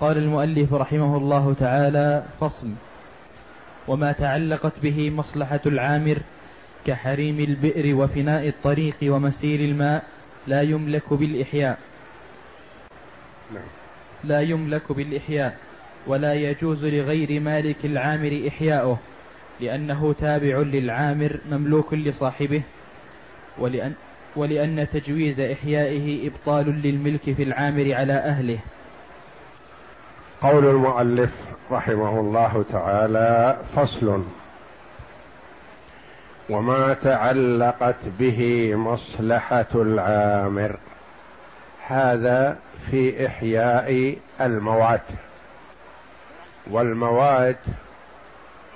قال المؤلف رحمه الله تعالى فصل. وما تعلقت به مصلحة العامر كحريم البئر وفناء الطريق ومسير الماء لا يملك بالإحياء. نعم. لا يملك بالإحياء ولا يجوز لغير مالك العامر إحياؤه لأنه تابع للعامر مملوك لصاحبه ولأن, ولأن تجويز إحيائه إبطال للملك في العامر على أهله. قول المؤلف رحمه الله تعالى فصل وما تعلقت به مصلحة العامر هذا في إحياء الموات والموات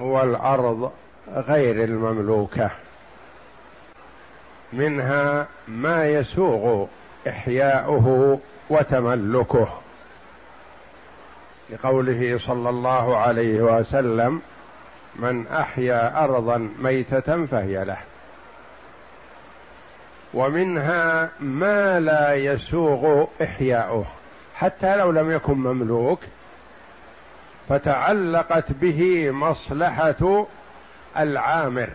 هو الأرض غير المملوكة منها ما يسوغ إحياؤه وتملكه. لقوله صلى الله عليه وسلم من أحيا أرضا ميتة فهي له ومنها ما لا يسوغ إحياؤه حتى لو لم يكن مملوك فتعلقت به مصلحة العامر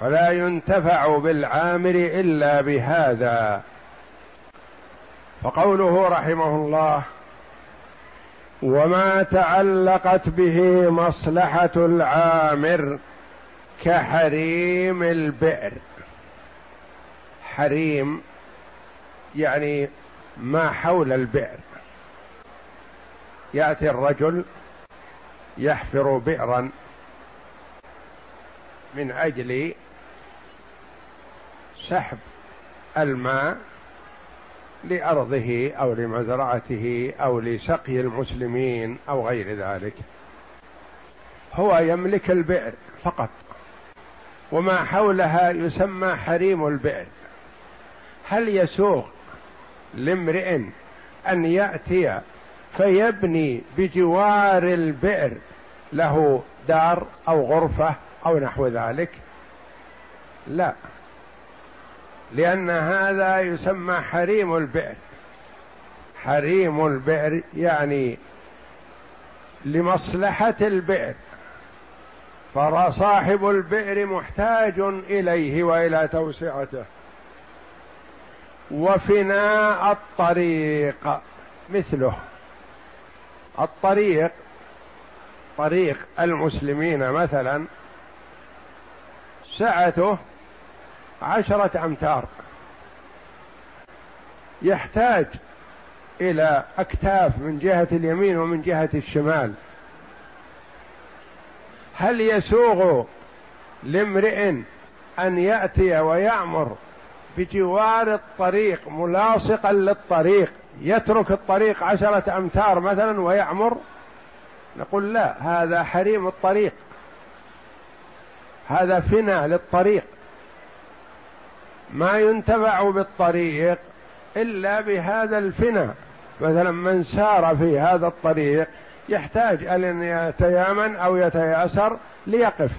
فلا ينتفع بالعامر إلا بهذا. فقوله رحمه الله وما تعلقت به مصلحة العامر كحريم البئر. حريم يعني ما حول البئر. يأتي الرجل يحفر بئرا من أجل سحب الماء لأرضه أو لمزرعته أو لسقي المسلمين أو غير ذلك. هو يملك البئر فقط. وما حولها يسمى حريم البئر. هل يسوغ لامرئ أن يأتي فيبني بجوار البئر له دار أو غرفة أو نحو ذلك؟ لا. لأن هذا يسمى حريم البئر. حريم البئر يعني لمصلحة البئر. فصاحب البئر محتاج إليه وإلى توسعته. وفناء الطريق مثله. الطريق طريق المسلمين مثلا سعته عشرة أمتار. يحتاج إلى أكتاف من جهة اليمين ومن جهة الشمال. هل يسوغ لامرئ أن يأتي ويعمر بجوار الطريق ملاصقا للطريق يترك الطريق عشرة أمتار مثلا ويعمر نقول لا هذا حريم الطريق. هذا فنى للطريق. ما ينتفع بالطريق إلا بهذا الفنى. مثلا من سار في هذا الطريق يحتاج أن يتيامن أو يتياسر ليقف.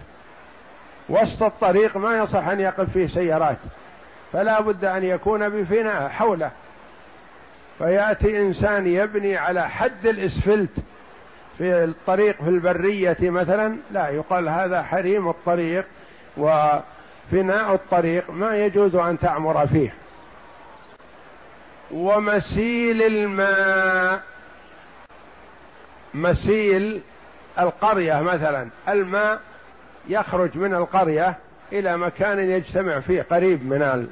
وسط الطريق ما يصح أن يقف فيه سيارات. فلا بد أن يكون بفناء حوله. فيأتي إنسان يبني على حد الإسفلت في الطريق في البرية مثلا لا يقال هذا حريم الطريق. و فناء الطريق ما يجوز أن تعمر فيه. ومسيل الماء مسيل القرية مثلا. الماء يخرج من القرية إلى مكان يجتمع فيه قريب من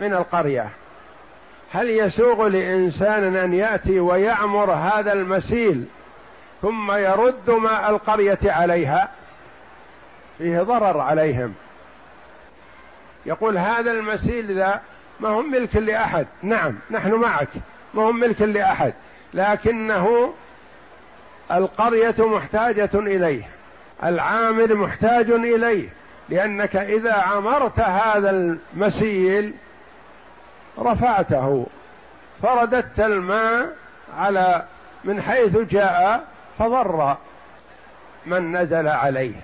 من القرية. هل يسوغ لإنسان أن يأتي ويعمر هذا المسيل ثم يرد ماء القرية عليها؟ فيه ضرر عليهم. يقول هذا المسيل ذا ما هو ملك لأحد. نعم نحن معك. ما هو ملك لأحد. لكنه القرية محتاجة إليه. العامل محتاج إليه. لأنك إذا عمرت هذا المسيل رفعته. فرددت الماء على من حيث جاء فضر. من نزل عليه.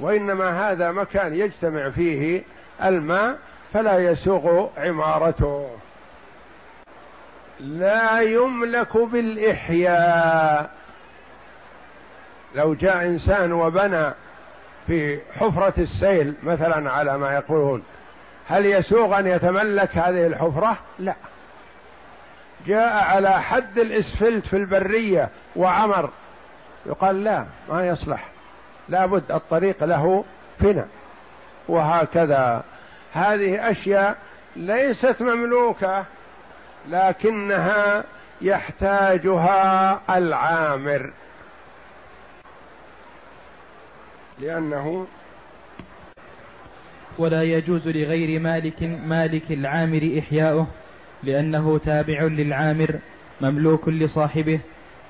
وإنما هذا مكان يجتمع فيه الماء فلا يسوغ عمارته. لا يملك بالإحياء. لو جاء إنسان وبنى في حفرة السيل مثلا على ما يقولون هل يسوغ أن يتملك هذه الحفرة؟ لا. جاء على حد الإسفلت في البرية وعمر يقال لا ما يصلح. لابد الطريق له فنى وهكذا. هذه أشياء ليست مملوكة لكنها يحتاجها العامر. لأنه ولا يجوز لغير مالك مالك العامر إحياؤه لأنه تابع للعامر مملوك لصاحبه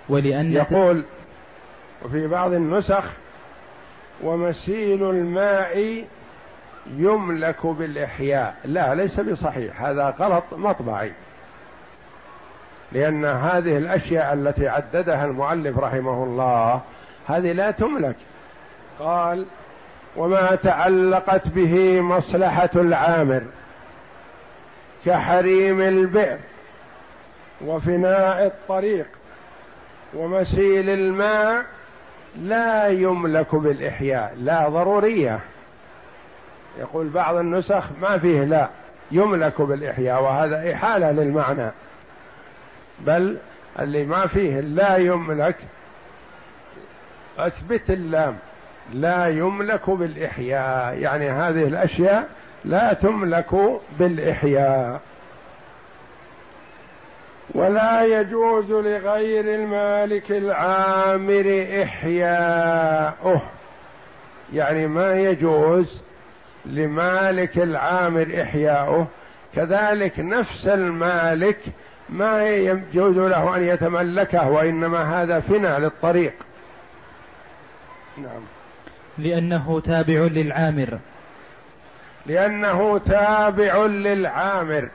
ولأن يقول وفي بعض النسخ ومسيل الماء يملك بالإحياء. لا ليس بصحيح. هذا غلط مطبعي. لأن هذه الأشياء التي عددها المؤلف رحمه الله هذه لا تملك. قال وما تعلقت به مصلحة العامر كحريم البئر وفناء الطريق ومسيل الماء لا يملك بالإحياء. لا ضرورية. يقول بعض النسخ ما فيه لا يملك بالإحياء وهذا إحالة للمعنى. بل اللي ما فيه لا يملك أثبت اللام لا يملك بالإحياء. يعني هذه الأشياء لا تملك بالإحياء. ولا يجوز لغير المالك العامر إحياؤه. يعني ما يجوز لمالك العامر إحياؤه. كذلك نفس المالك ما يجوز له أن يتملكه وإنما هذا فنى للطريق. نعم. لأنه تابع للعامر. لأنه تابع للعامر.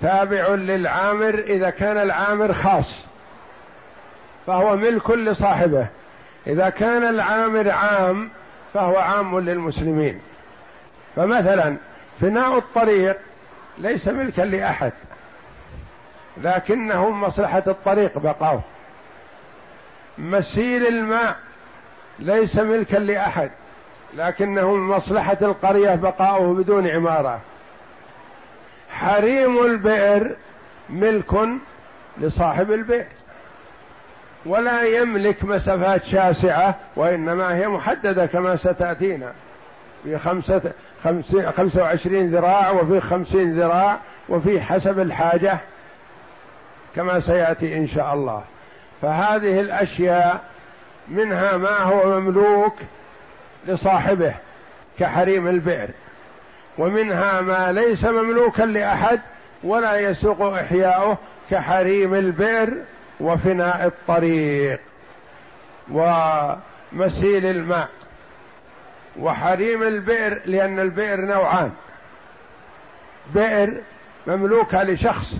تابع للعامر إذا كان العامر خاص فهو ملك لصاحبه. إذا كان العامر عام فهو عام للمسلمين. فمثلا فناء الطريق ليس ملكا لأحد لكنه مصلحة الطريق بقاه. مسيل الماء ليس ملكا لأحد لكنه من مصلحة القرية بقاؤه بدون عمارة. حريم البئر ملك لصاحب البئر ولا يملك مسافات شاسعة وإنما هي محددة كما ستأتينا. في خمسة خمسة وعشرين ذراع وفي خمسين ذراع وفي حسب الحاجة كما سيأتي إن شاء الله. فهذه الأشياء منها ما هو مملوك لصاحبه كحريم البئر ومنها ما ليس مملوكا لأحد ولا يسوق إحياؤه كحريم البئر وفناء الطريق ومسيل الماء. وحريم البئر لأن البئر نوعان. بئر مملوكة لشخص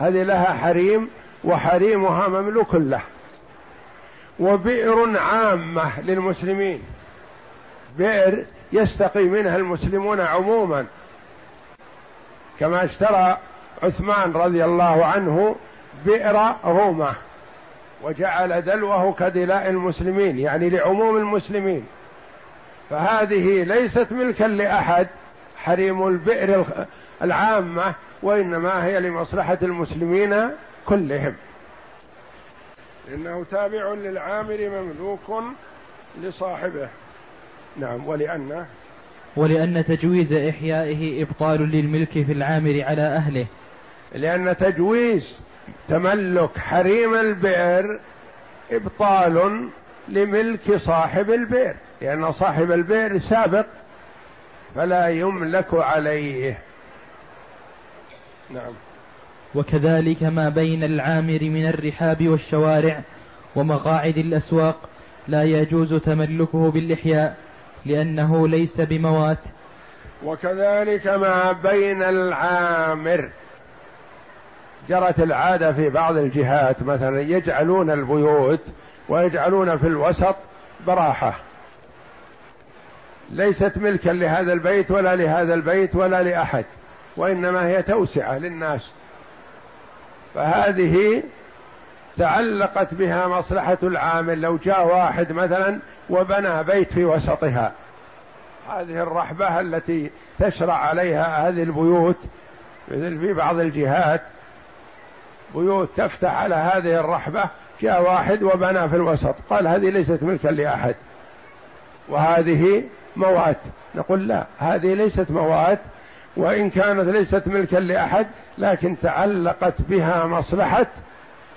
هذه لها حريم وحريمها مملوك له. وبئر عامة للمسلمين. بئر يستقي منها المسلمون عموما. كما اشترى عثمان رضي الله عنه بئر رومة وجعل دلوه كدلاء المسلمين يعني لعموم المسلمين. فهذه ليست ملكا لأحد حريم البئر العامة وإنما هي لمصلحة المسلمين كلهم. إنه تابع للعامر مملوك لصاحبه. نعم ولأن؟ ولأن تجويز إحيائه إبطال للملك في العامر على أهله. لأن تجويز تملك حريم البئر إبطال لملك صاحب البئر. لأن صاحب البئر سابق فلا يملك عليه. نعم. وكذلك ما بين العامر من الرحاب والشوارع ومقاعد الأسواق لا يجوز تملكه بالإحياء لأنه ليس بموات. وكذلك ما بين العامر. جرت العادة في بعض الجهات مثلا يجعلون البيوت ويجعلون في الوسط براحة. ليست ملكا لهذا البيت ولا لهذا البيت ولا لأحد وإنما هي توسعة للناس. فهذه تعلقت بها مصلحة العامل لو جاء واحد مثلا وبنى بيت في وسطها. هذه الرحبة التي تشرع عليها هذه البيوت مثل في بعض الجهات بيوت تفتح على هذه الرحبة جاء واحد وبنى في الوسط قال هذه ليست ملكا لأحد. وهذه موات. نقول لا هذه ليست موات وإن كانت ليست ملكا لأحد لكن تعلقت بها مصلحة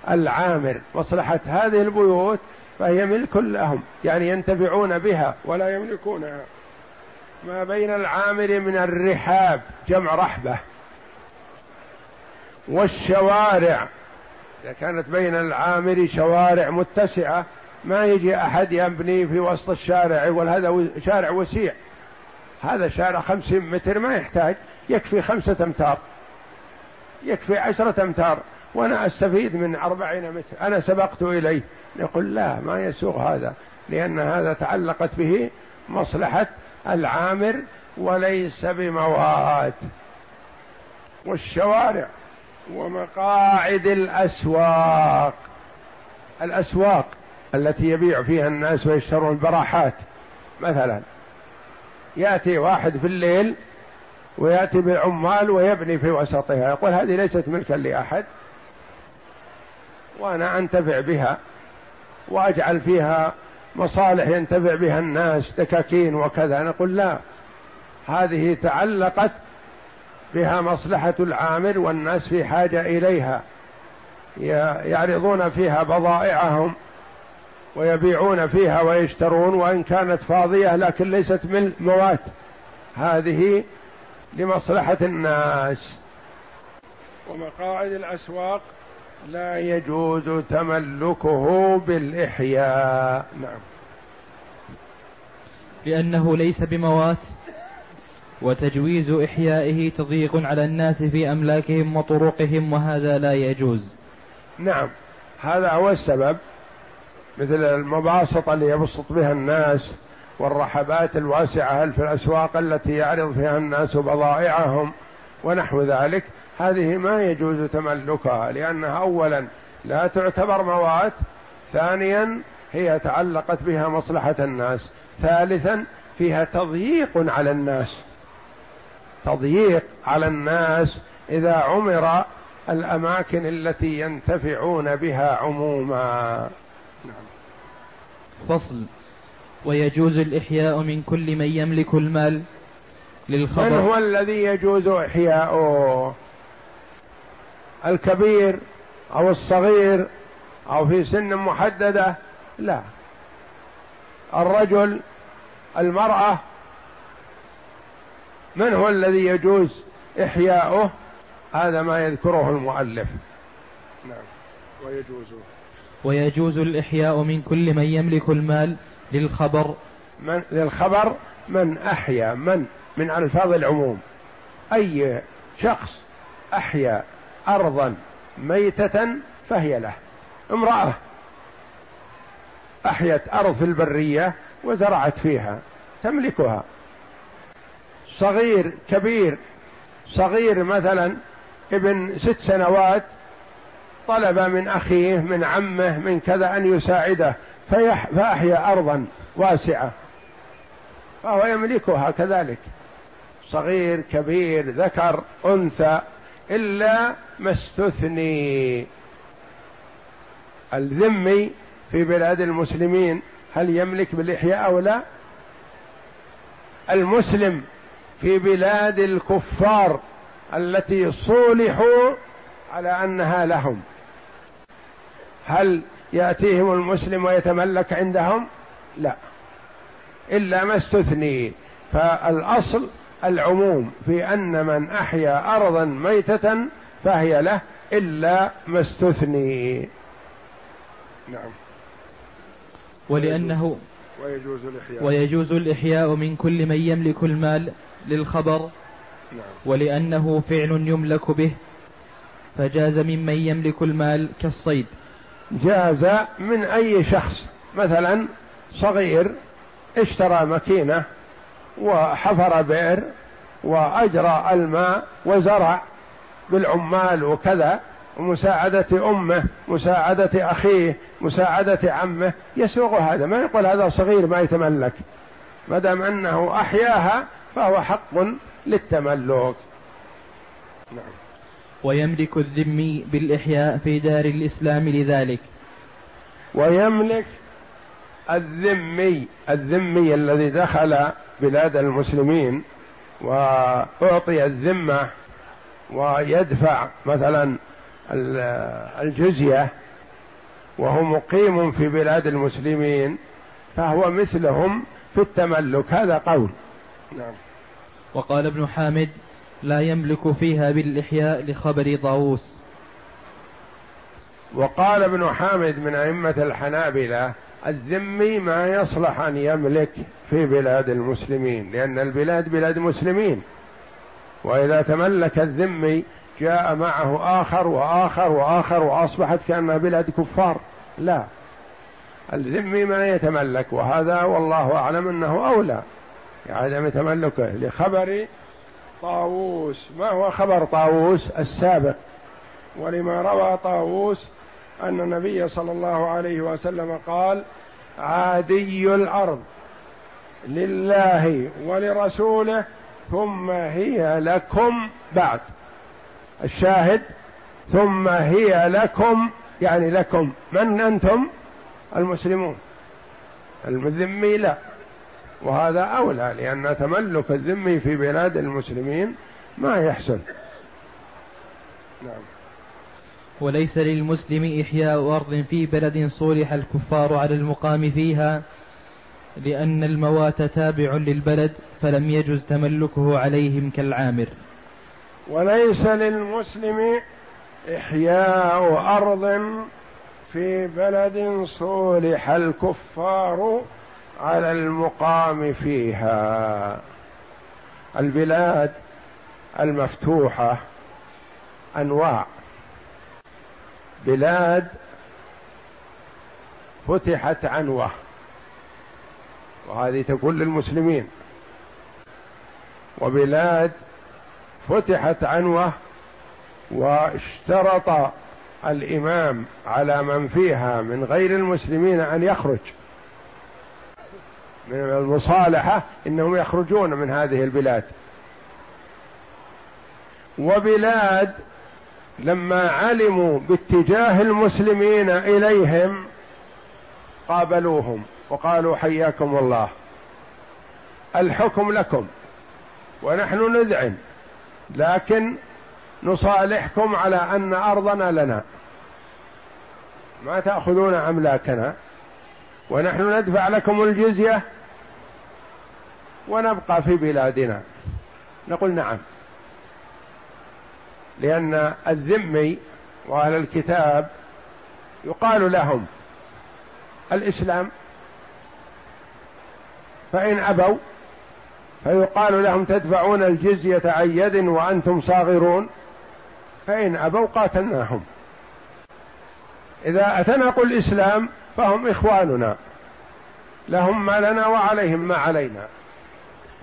العامر. مصلحة هذه البيوت فهي ملك لهم يعني ينتفعون بها ولا يملكونها. ما بين العامر من الرحاب جمع رحبة والشوارع. إذا كانت بين العامر شوارع متسعة ما يجي أحد يبني في وسط الشارع يقول هذا شارع وسيع. هذا شارع خمسين متر ما يحتاج. يكفي خمسة أمتار. يكفي عشرة أمتار. وأنا أستفيد من أربعين متر. أنا سبقت إليه. يقول لا ما يسوغ هذا. لأن هذا تعلقت به مصلحة العامر وليس بموات والشوارع ومقاعد الأسواق. الأسواق. التي يبيع فيها الناس ويشترون البراحات. مثلا يأتي واحد في الليل ويأتي بالعمال ويبني في وسطها يقول هذه ليست ملكا لأحد وأنا أنتفع بها وأجعل فيها مصالح ينتفع بها الناس دكاكين وكذا. نقول لا هذه تعلقت بها مصلحة العامل والناس في حاجة إليها يعرضون فيها بضائعهم. ويبيعون فيها ويشترون وإن كانت فاضية لكن ليست من موات هذه لمصلحة الناس. ومقاعد الأسواق لا يجوز تملكه بالإحياء. نعم. لأنه ليس بموات وتجويز إحيائه تضييق على الناس في أملاكهم وطرقهم وهذا لا يجوز. نعم. هذا هو السبب. مثل المباسطة اللي يبسط بها الناس والرحبات الواسعة في الأسواق التي يعرض فيها الناس بضائعهم ونحو ذلك. هذه ما يجوز تملكها لأنها أولا لا تعتبر موات ثانيا هي تعلقت بها مصلحة الناس ثالثا فيها تضييق على الناس. تضييق على الناس إذا عمر الأماكن التي ينتفعون بها عموما. نعم. فصل. ويجوز الإحياء من كل من يملك المال للخبر. من هو الذي يجوز إحياؤه الكبير أو الصغير أو في سن محددة؟ لا. الرجل المرأة من هو الذي يجوز إحياؤه؟ هذا ما يذكره المؤلف. نعم. ويجوز. ويجوز الإحياء من كل من يملك المال للخبر. من للخبر؟ من أحيا؟ من؟ من ألفاظ العموم. أي شخص أحيا أرضا ميتة فهي له. امرأة أحيت أرض في البرية وزرعت فيها تملكها. صغير كبير صغير مثلا ابن ست سنوات طلب من أخيه من عمه من كذا أن يساعده فأحيا أرضا واسعة. فهو يملكها كذلك. صغير كبير ذكر أنثى إلا ما استثني. الذمي في بلاد المسلمين هل يملك بالإحياء أو لا؟ المسلم في بلاد الكفار التي صولحوا على أنها لهم. هل يأتيهم المسلم ويتملك عندهم؟ لا. إلا ما استثني. فالأصل العموم في أن من أحيا أرضا ميتة فهي له إلا ما استثني. نعم. ولأنه ويجوز الإحياء. ويجوز الإحياء من كل من يملك المال للخبر. نعم. ولأنه فعل يملك به. فجاز ممن يملك المال كالصيد. جاز من أي شخص. مثلا صغير اشترى مكينة وحفر بئر وأجرى الماء وزرع بالعمال وكذا ومساعدة أمه مساعدة أخيه مساعدة عمه يسوق هذا. ما يقول هذا صغير ما يتملك. ما دام أنه أحياها فهو حق للتملك. نعم. ويملك الذمي بالإحياء في دار الإسلام لذلك. ويملك الذمي الذمي الذي دخل بلاد المسلمين وأعطي الذمة ويدفع مثلا الجزية وهو مقيم في بلاد المسلمين فهو مثلهم في التملك. هذا قول. نعم. وقال ابن حامد لا يملك فيها بالإحياء لخبر طاووس. وقال ابن حامد من أئمة الحنابلة الذمي ما يصلح أن يملك في بلاد المسلمين لأن البلاد بلاد مسلمين. وإذا تملك الذمي جاء معه آخر وآخر وآخر وأصبحت كأنها بلاد كفار. لا. الذمي ما يتملك وهذا والله أعلم أنه أولى. عدم تملكه لخبر طاووس ما هو خبر طاووس؟ السابق. ولما روى طاووس أن النبي صلى الله عليه وسلم قال عادي الأرض لله ولرسوله ثم هي لكم بعد. الشاهد ثم هي لكم يعني لكم. من أنتم؟ المسلمون. الذمي لا. وهذا أولى لأن تملك الذمي في بلاد المسلمين ما يحسن. نعم. وليس للمسلم إحياء أرض في بلد صولح الكفار على المقام فيها لأن الموات تابع للبلد فلم يجز تملكه عليهم كالعامر. وليس للمسلم إحياء أرض في بلد صولح الكفار على المقام فيها. البلاد المفتوحة أنواع. بلاد فتحت عنوة. وهذه تكون للمسلمين. وبلاد فتحت عنوة واشترط الإمام على من فيها من غير المسلمين أن يخرج. من المصالحة إنهم يخرجون من هذه البلاد. وبلاد لما علموا باتجاه المسلمين إليهم قابلوهم وقالوا حياكم الله. الحكم لكم ونحن نذعن لكن نصالحكم على أن أرضنا لنا. ما تأخذون أملاكنا؟ ونحن ندفع لكم الجزية ونبقى في بلادنا. نقول نعم. لأن الذمي وأهل الكتاب يقال لهم الإسلام فإن أبوا فيقال لهم تدفعون الجزية عن يد وأنتم صاغرون. فإن أبوا قاتلناهم. إذا أتنقوا الإسلام فهم إخواننا. لهم ما لنا وعليهم ما علينا.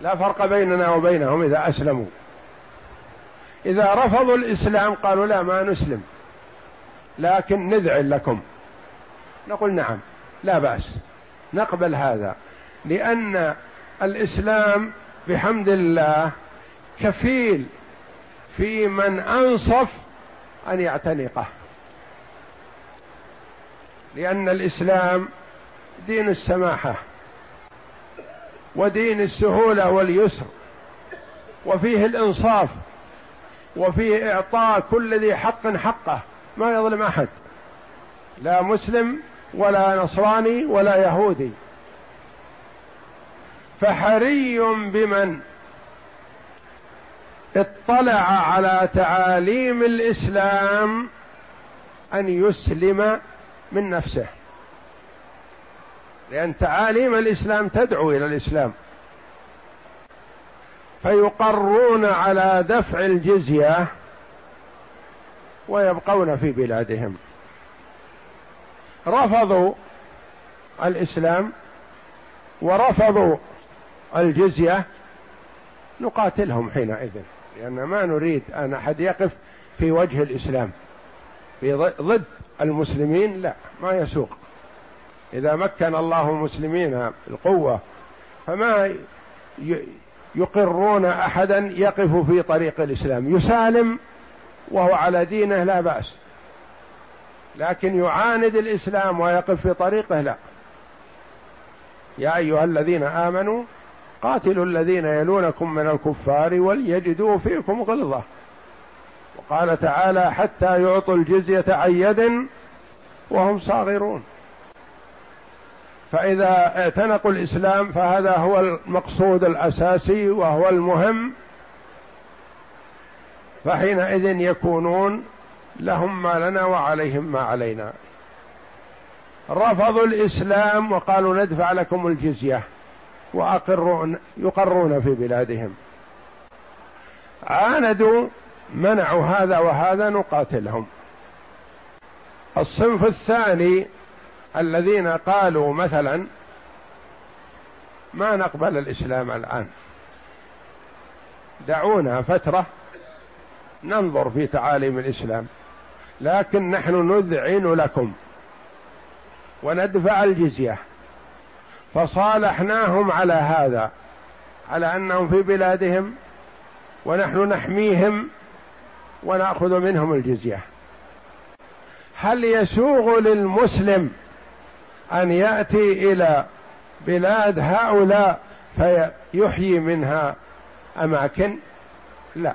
لا فرق بيننا وبينهم إذا أسلموا. إذا رفضوا الإسلام قالوا لا ما نسلم. لكن نذعن لكم. نقول نعم لا بأس. نقبل هذا. لأن الإسلام بحمد الله كفيل في من أنصف أن يعتنقه. لأن الإسلام دين السماحة ودين السهولة واليسر وفيه الإنصاف وفيه إعطاء كل ذي حق حقه ما يظلم أحد لا مسلم ولا نصراني ولا يهودي. فحري بمن اطلع على تعاليم الإسلام أن يسلم من نفسه. لأن تعاليم الإسلام تدعو إلى الإسلام. فيقرون على دفع الجزية ويبقون في بلادهم. رفضوا الإسلام ورفضوا الجزية نقاتلهم حينئذ. لأن ما نريد أن أحد يقف في وجه الإسلام. في ضد المسلمين لا ما يسوق. إذا مكن الله المسلمين القوة فما يقرون أحدا يقف في طريق الإسلام. يسالم وهو على دينه لا بأس. لكن يعاند الإسلام ويقف في طريقه لا. يا أيها الذين آمنوا قاتلوا الذين يلونكم من الكفار وليجدوا فيكم غلظة. وقال تعالى حتى يعطوا الجزية عن يد وهم صاغرون. فإذا اعتنقوا الإسلام فهذا هو المقصود الأساسي وهو المهم. فحينئذ يكونون لهم ما لنا وعليهم ما علينا. رفضوا الإسلام وقالوا ندفع لكم الجزية وأقرون يقرون في بلادهم. عاندوا منعوا هذا وهذا نقاتلهم. الصنف الثاني الذين قالوا مثلا ما نقبل الإسلام الآن. دعونا فترة ننظر في تعاليم الإسلام لكن نحن نذعن لكم وندفع الجزية. فصالحناهم على هذا على أنهم في بلادهم ونحن نحميهم ونأخذ منهم الجزية. هل يسوغ للمسلم أن يأتي إلى بلاد هؤلاء فيحيي منها أماكن؟ لا.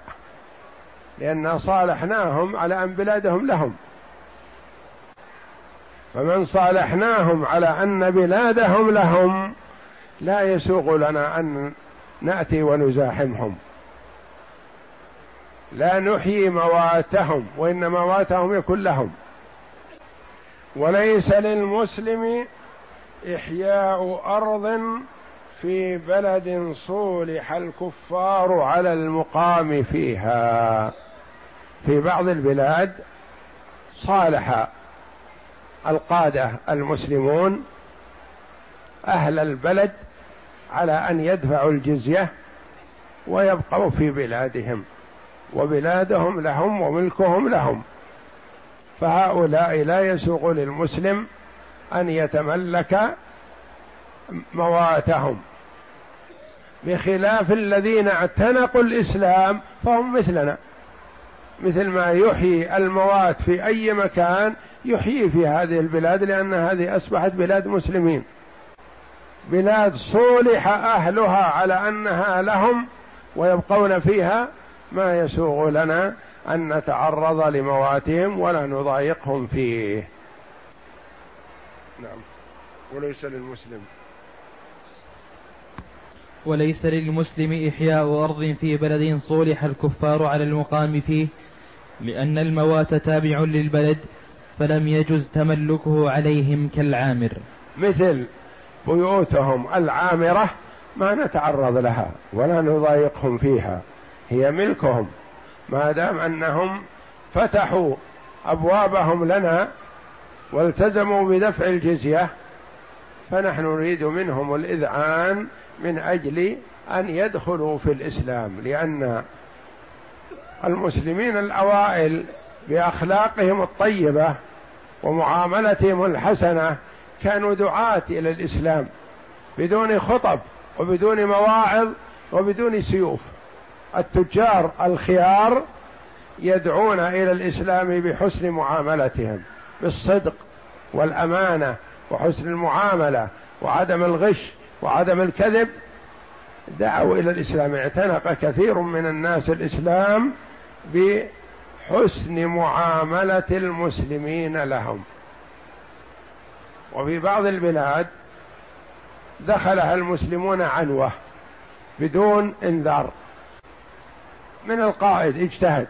لأن صالحناهم على أن بلادهم لهم. فمن صالحناهم على أن بلادهم لهم لا يسوغ لنا أن نأتي ونزاحمهم. لا نحيي مواتهم وإن مواتهم يكون لهم وليس للمسلم إحياء أرض في بلد صولح الكفار على المقام فيها. في بعض البلاد صالح القادة المسلمون أهل البلد على أن يدفعوا الجزية ويبقوا في بلادهم. وبلادهم لهم وملكهم لهم. فهؤلاء لا يسوغ للمسلم أن يتملك مواتهم. بخلاف الذين اعتنقوا الإسلام فهم مثلنا. مثل ما يحيي الموات في أي مكان يحيي في هذه البلاد لأن هذه أصبحت بلاد مسلمين. بلاد صولح أهلها على أنها لهم ويبقون فيها ما يسوغ لنا أن نتعرض لمواتهم ولا نضايقهم فيه. نعم. وليس للمسلم. وليس للمسلم إحياء أرض في بلد صولح الكفار على المقام فيه لأن الموات تابع للبلد فلم يجز تملكه عليهم كالعامر. مثل بيوتهم العامرة ما نتعرض لها ولا نضايقهم فيها. هي ملكهم. ما دام أنهم فتحوا أبوابهم لنا والتزموا بدفع الجزية فنحن نريد منهم الإذعان من أجل أن يدخلوا في الإسلام لأن المسلمين الأوائل بأخلاقهم الطيبة ومعاملتهم الحسنة كانوا دعاة إلى الإسلام بدون خطب وبدون مواعظ وبدون سيوف. التجار الخيار يدعون إلى الإسلام بحسن معاملتهم بالصدق والأمانة وحسن المعاملة وعدم الغش وعدم الكذب. دعوا إلى الإسلام اعتنق كثير من الناس الإسلام بحسن معاملة المسلمين لهم. وفي بعض البلاد دخلها المسلمون عنوة بدون إنذار. من القائد اجتهد.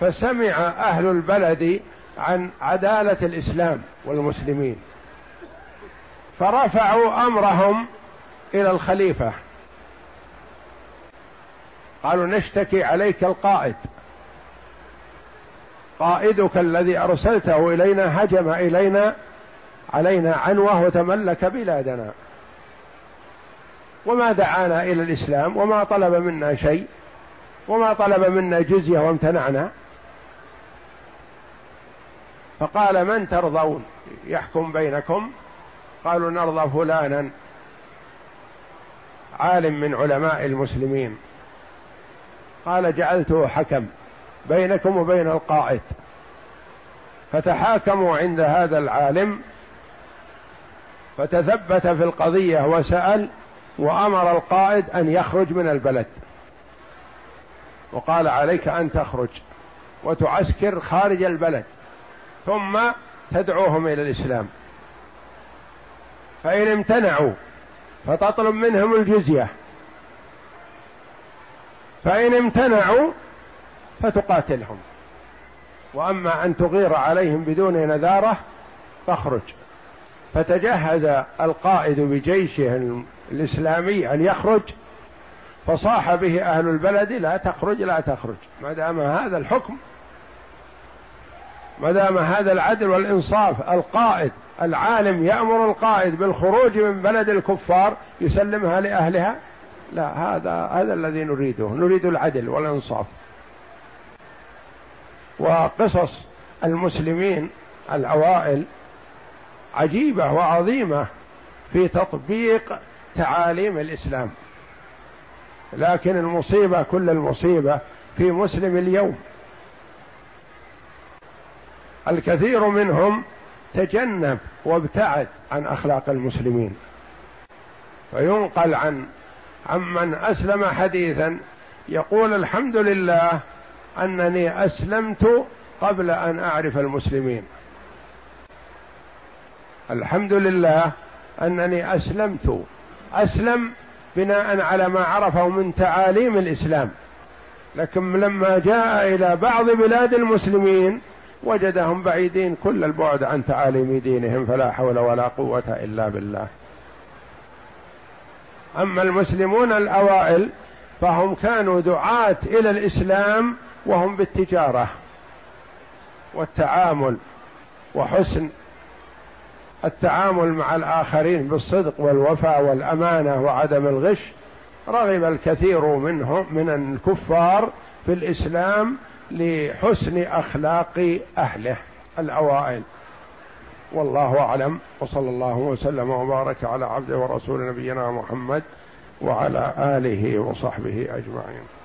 فسمع أهل البلد عن عدالة الإسلام والمسلمين. فرفعوا أمرهم إلى الخليفة. قالوا نشتكي عليك القائد. قائدك الذي أرسلته إلينا هجم إلينا علينا عنوه وتملك بلادنا. وما دعانا إلى الإسلام وما طلب منا شيء وما طلب منا جزية وامتنعنا. فقال من ترضون يحكم بينكم؟ قالوا نرضى فلانا عالم من علماء المسلمين. قال جعلته حكم بينكم وبين القائد. فتحاكموا عند هذا العالم فتثبت في القضية وسأل وأمر القائد أن يخرج من البلد. وقال عليك أن تخرج وتعسكر خارج البلد ثم تدعوهم إلى الإسلام. فإن امتنعوا فتطلب منهم الجزية. فإن امتنعوا فتقاتلهم. وأما أن تغير عليهم بدون نذارة فاخرج. فتجهز القائد بجيشه الإسلامي أن يخرج فصاح به أهل البلد لا تخرج لا تخرج. ما دام هذا الحكم ما دام هذا العدل والإنصاف القائد العالم يأمر القائد بالخروج من بلد الكفار يسلمها لأهلها لا هذا هذا الذي نريده. نريد العدل والإنصاف. وقصص المسلمين الاوائل عجيبة وعظيمة في تطبيق تعاليم الإسلام. لكن المصيبة كل المصيبة في مسلم اليوم. الكثير منهم تجنب وابتعد عن أخلاق المسلمين. فينقل عن عمن أسلم حديثا يقول الحمد لله أنني أسلمت قبل أن أعرف المسلمين. الحمد لله أنني أسلمت أسلم بناء على ما عرفه من تعاليم الإسلام. لكن لما جاء إلى بعض بلاد المسلمين وجدهم بعيدين كل البعد عن تعاليم دينهم فلا حول ولا قوة إلا بالله. أما المسلمون الأوائل فهم كانوا دعاة إلى الإسلام وهم بالتجارة والتعامل وحسن التعامل مع الآخرين بالصدق والوفاء والأمانة وعدم الغش رغب الكثير منهم من الكفار في الإسلام لحسن أخلاق أهله الأوائل. والله أعلم. وصلى الله وسلم وبارك على عبده ورسول نبينا محمد وعلى آله وصحبه أجمعين.